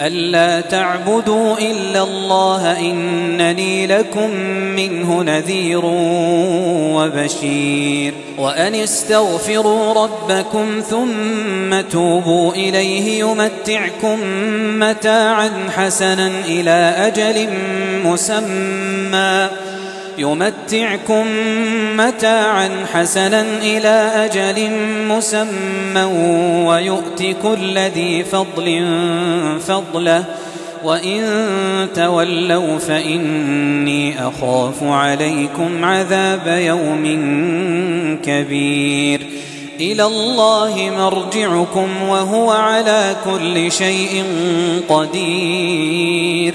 ألا تعبدوا إلا الله إنني لكم منه نذير وبشير. وأن استغفروا ربكم ثم توبوا إليه يمتعكم متاعا حسنا إلى أجل مسمى. يمتعكم متاعا حسنا إلى أجل مسمى ويؤت كل ذي فضل فضله وإن تولوا فإني أخاف عليكم عذاب يوم كبير. إلى الله مرجعكم وهو على كل شيء قدير.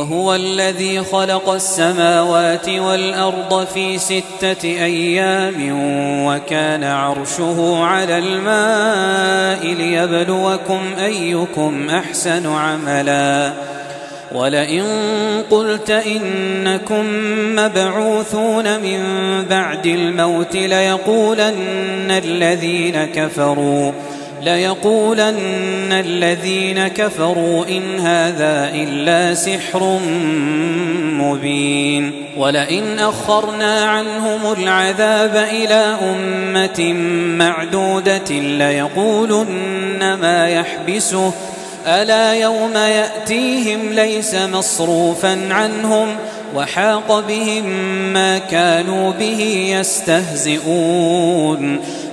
وهو الذي خلق السماوات والأرض في ستة أيام وكان عرشه على الماء ليبلوكم أيكم أحسن عملاً. ولئن قلت إنكم مبعوثون من بعد الموت ليقولن الذين كفروا. ليقولن الذين كفروا إن هذا إلا سحر مبين ولئن أخرنا عنهم العذاب إلى أمة معدودة ليقولن ما يحبسه. ألا يوم يأتيهم ليس مصروفا عنهم وحاق بهم ما كانوا به يستهزئون.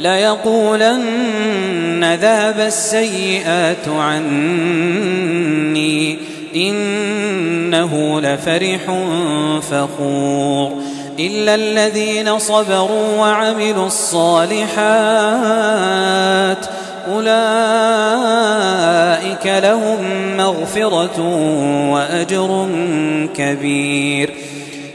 ليقولن ذهب السيئات عني إنه لفرح فخور إلا الذين صبروا وعملوا الصالحات أولئك لهم مغفرة وأجر كبير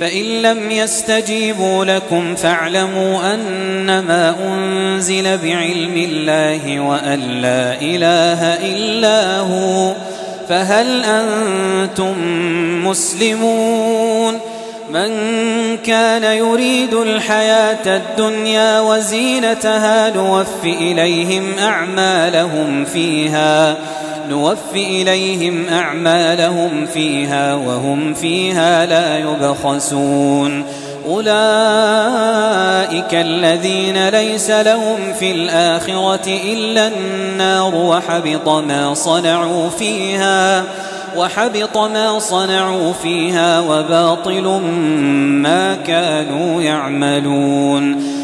فإن لم يستجيبوا لكم فاعلموا أنما أنزل بعلم الله وأن لا إله إلا هو فهل أنتم مسلمون من كان يريد الحياة الدنيا وزينتها نوف إليهم أعمالهم فيها نوف إليهم أعمالهم فيها وهم فيها لا يبخسون. أولئك الذين ليس لهم في الآخرة إلا النار وحبط ما صنعوا فيها وحبط ما صنعوا فيها وباطل ما كانوا يعملون.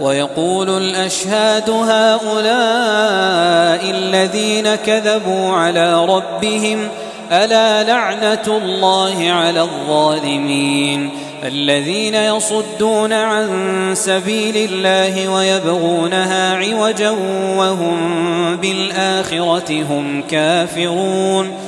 ويقول الأشهاد هؤلاء الذين كذبوا على ربهم ألا لعنة الله على الظالمين؟ الذين يصدون عن سبيل الله ويبغونها عوجا وهم بالآخرة هم كافرون.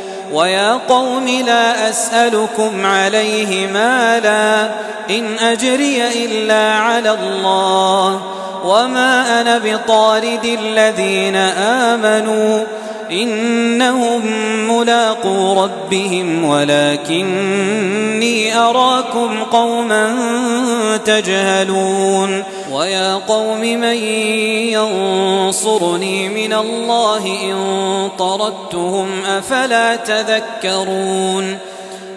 ويا قوم لا أسألكم عليه مالا إن أجري إلا على الله وما أنا بطارد الذين آمنوا إنهم ملاقو ربهم ولكني أراكم قوما تجهلون ويا قوم من ينصرني من الله إن طردتهم أفلا تذكرون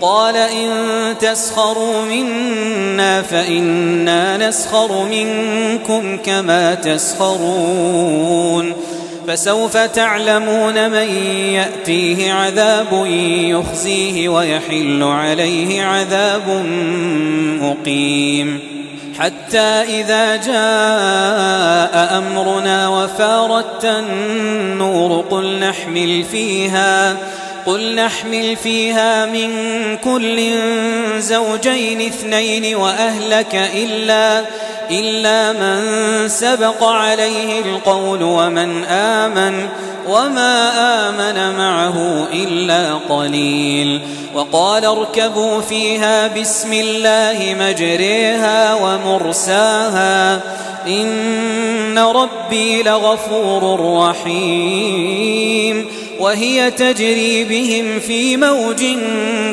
قال إن تسخروا منا فإنا نسخر منكم كما تسخرون فسوف تعلمون من يأتيه عذاب يخزيه ويحل عليه عذاب مقيم حتى إذا جاء أمرنا وفارت النور قل نحمل فيها قل نحمل فيها من كل زوجين اثنين وأهلك إلا إلا من سبق عليه القول ومن آمن وما آمن معه إلا قليل. وقال اركبوا فيها بسم الله مجريها ومرساها. إن ربي لغفور رحيم. وهي تجري بهم في موج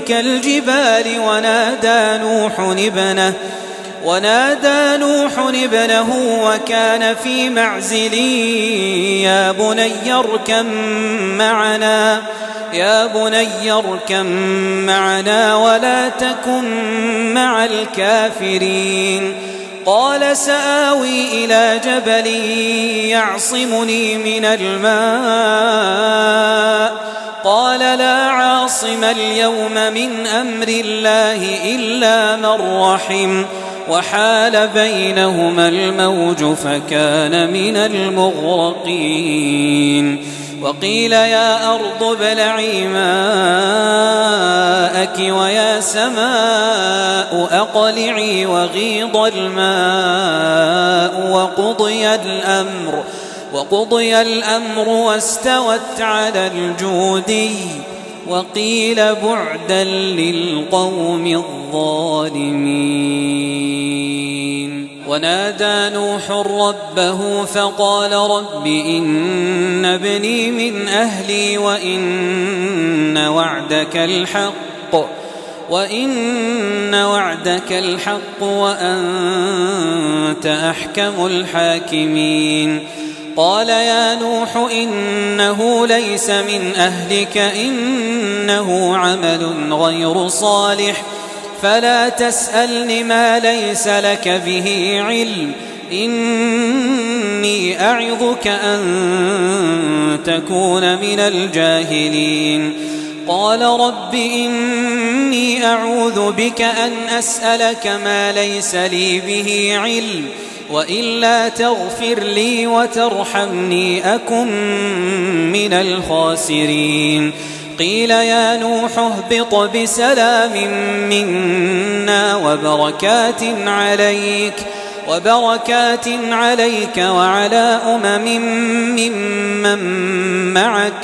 كالجبال ونادى نوح ابنه ونادى نوح ابنه وكان في معزل يا بني اركم معنا يا بني اركم معنا ولا تكن مع الكافرين. قال سآوي إلى جبل يعصمني من الماء. قال لا عاصم اليوم من أمر الله إلا من رحم. وحال بينهما الموج فكان من المغرقين. وقيل يا أرض ابلعي ماءك ويا سماء أقلعي وغيض الماء وقضي الأمر وقضي الأمر واستوت على الجودي. وقيل بعدا للقوم الظالمين. ونادى نوح ربه فقال رب إن ابني من أهلي وإن وعدك الحق وإن وعدك الحق وأنت أحكم الحاكمين. قال يا نوح إنه ليس من أهلك إنه عمل غير صالح. فلا تسألني ما ليس لك به علم. إني أعظك أن تكون من الجاهلين. قال رب إني أعوذ بك أن أسألك ما ليس لي به علم. وإلا تغفر لي وترحمني أكن من الخاسرين. قيل يا نوح اهبط بسلام منا وبركات عليك وبركات عليك وعلى أمم ممن معك.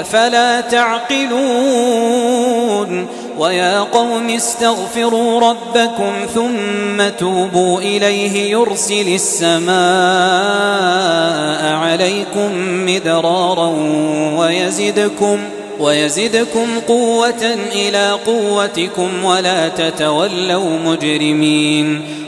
أفلا تعقلون ويا قوم استغفروا ربكم ثم توبوا إليه يرسل السماء عليكم مدرارا ويزدكم ويزدكم قوة إلى قوتكم ولا تتولوا مجرمين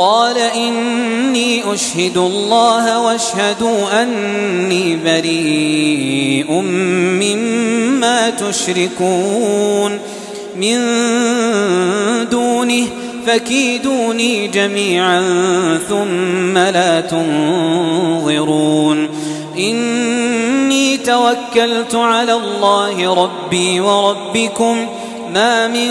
قال إني أشهد الله واشهدوا أني بريء مما تشركون من دونه فكيدوني جميعا ثم لا تنظرون. إني توكلت على الله ربي وربكم ما من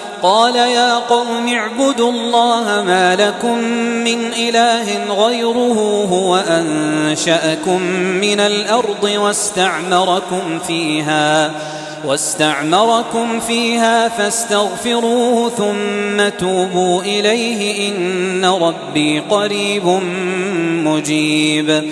قال يا قوم اعبدوا الله ما لكم من إله غيره هو أنشأكم من الأرض واستعمركم فيها واستعمركم فيها فاستغفروه ثم توبوا إليه إن ربي قريب مجيب.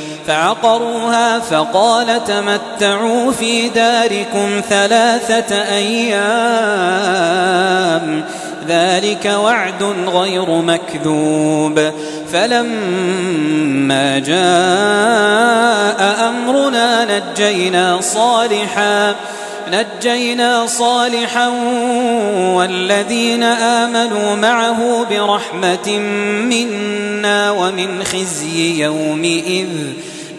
فعقروها فقال تمتعوا في داركم ثلاثة أيام ذلك وعد غير مكذوب. فلما جاء أمرنا نجينا صالحا نجينا صالحا والذين آمنوا معه برحمة منا ومن خزي يومئذ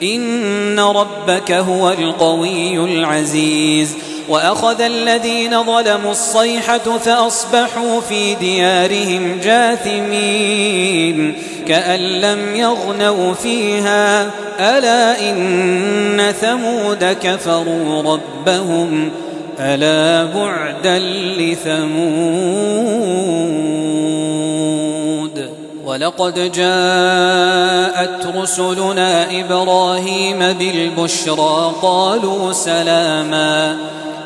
إن ربك هو القوي العزيز وأخذ الذين ظلموا الصيحة فأصبحوا في ديارهم جاثمين كأن لم يغنوا فيها. ألا إن ثمود كفروا ربهم. ألا بعدا لثمود. ولقد جاءت رسلنا إبراهيم بالبشرى. قالوا سلاما.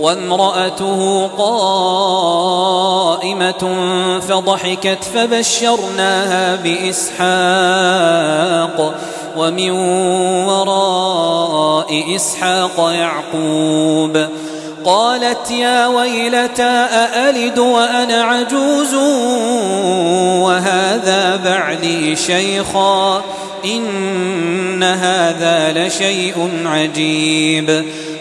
وامرأته قائمة فضحكت فبشرناها بإسحاق ومن وراء إسحاق يعقوب قالت يا ويلتى أألد وأنا عجوز وهذا بعلي شيخا إن هذا لشيء عجيب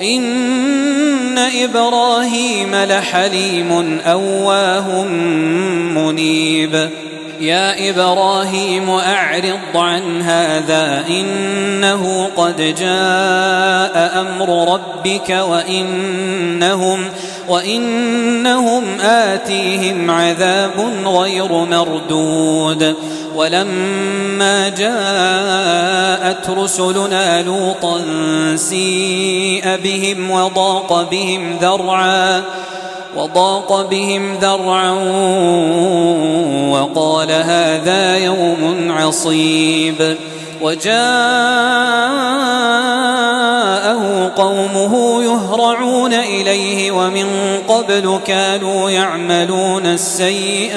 إن إبراهيم لحليم أواه منيب. يا إبراهيم أعرض عن هذا إنه قد جاء أمر ربك وإنهم وإنهم آتيهم عذاب غير مردود. ولما جاءت رسلنا لوطا سيء بهم وضاق بهم ذرعا وضاق بهم ذرعا وقال هذا يوم عصيب. وجاءه قومه يهرعون إليه ومن قبل كانوا يعملون السيئات.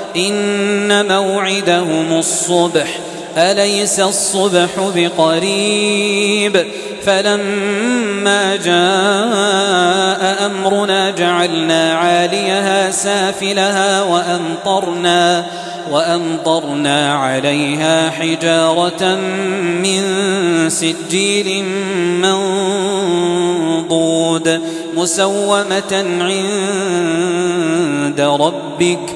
إن موعدهم الصبح أليس الصبح بقريب؟ فلما جاء أمرنا جعلنا عاليها سافلها وأمطرنا وأمطرنا عليها حجارة من سجيل منضود مسومة عند ربك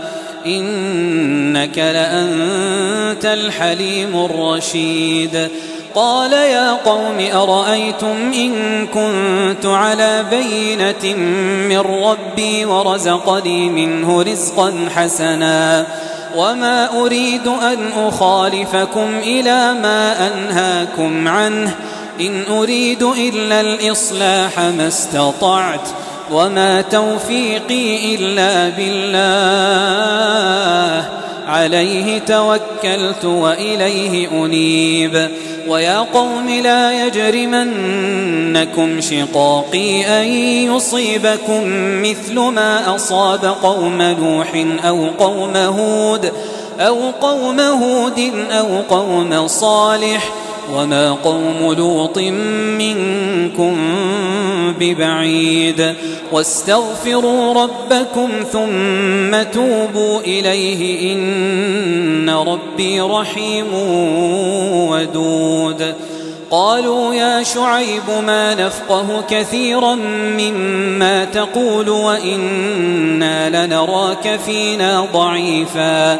إنك لأنت الحليم الرشيد. قال يا قوم أرأيتم إن كنت على بينة من ربي ورزقني منه رزقا حسنا وما أريد أن أخالفكم إلى ما أنهاكم عنه. إن أريد إلا الإصلاح ما استطعت. وما توفيقي إلا بالله. عليه توكلت وإليه أنيب. ويا قوم لا يجرمنكم شقاقي أن يصيبكم مثل ما أصاب قوم نوح أو قوم هود أو قوم هود أو قوم صالح وما قوم لوط منكم ببعيد. واستغفروا ربكم ثم توبوا إليه إن ربي رحيم ودود. قالوا يا شعيب ما نفقه كثيرا مما تقول وإنا لنراك فينا ضعيفاً.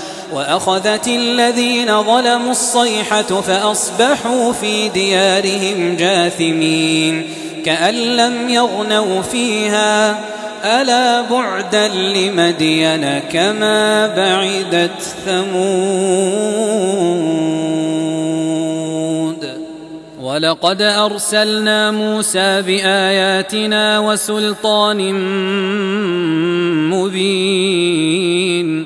وأخذت الذين ظلموا الصيحة فأصبحوا في ديارهم جاثمين كأن لم يغنوا فيها. ألا بعدا لمدين كما بعدت ثمود. ولقد أرسلنا موسى بآياتنا وسلطان مبين.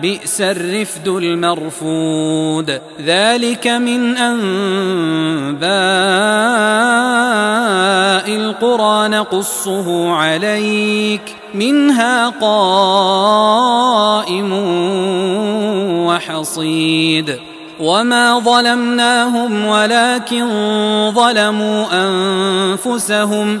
بئس الرفد المرفود. ذلك من أنباء القرى نقصه عليك. منها قائم وحصيد. وما ظلمناهم ولكن ظلموا أنفسهم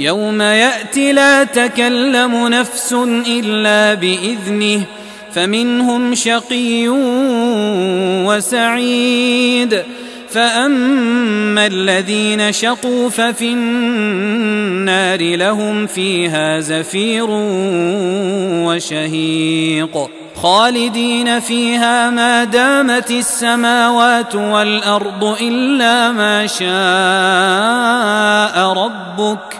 يوم يأتي لا تكلم نفس إلا بإذنه فمنهم شقي وسعيد. فأما الذين شقوا ففي النار لهم فيها زفير وشهيق. خالدين فيها ما دامت السماوات والأرض إلا ما شاء ربك.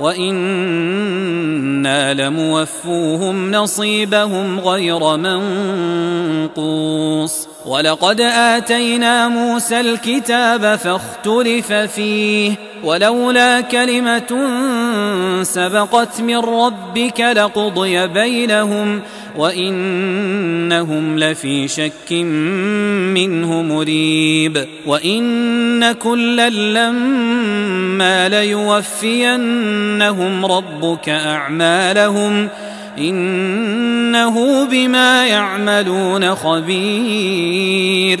وإنا لموفوهم نصيبهم غير منقوص ولقد آتينا موسى الكتاب فاختلف فيه ولولا كلمة سبقت من ربك لقضي بينهم وإنهم لفي شك منه مريب وإن كلا لما ليوفينهم ربك أعمالهم إنه بما يعملون خبير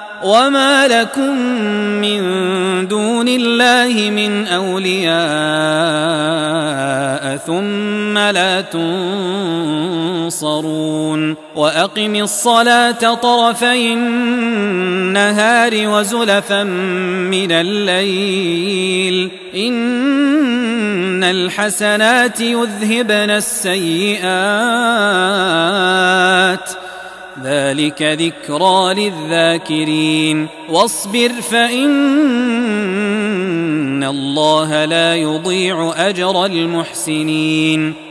وما لكم من دون الله من اولياء ثم لا تنصرون واقم الصلاه طرفي النهار وزلفا من الليل ان الحسنات يذهبن السيئات ذلك ذكرى للذاكرين. واصبر فإن الله لا يضيع أجر المحسنين.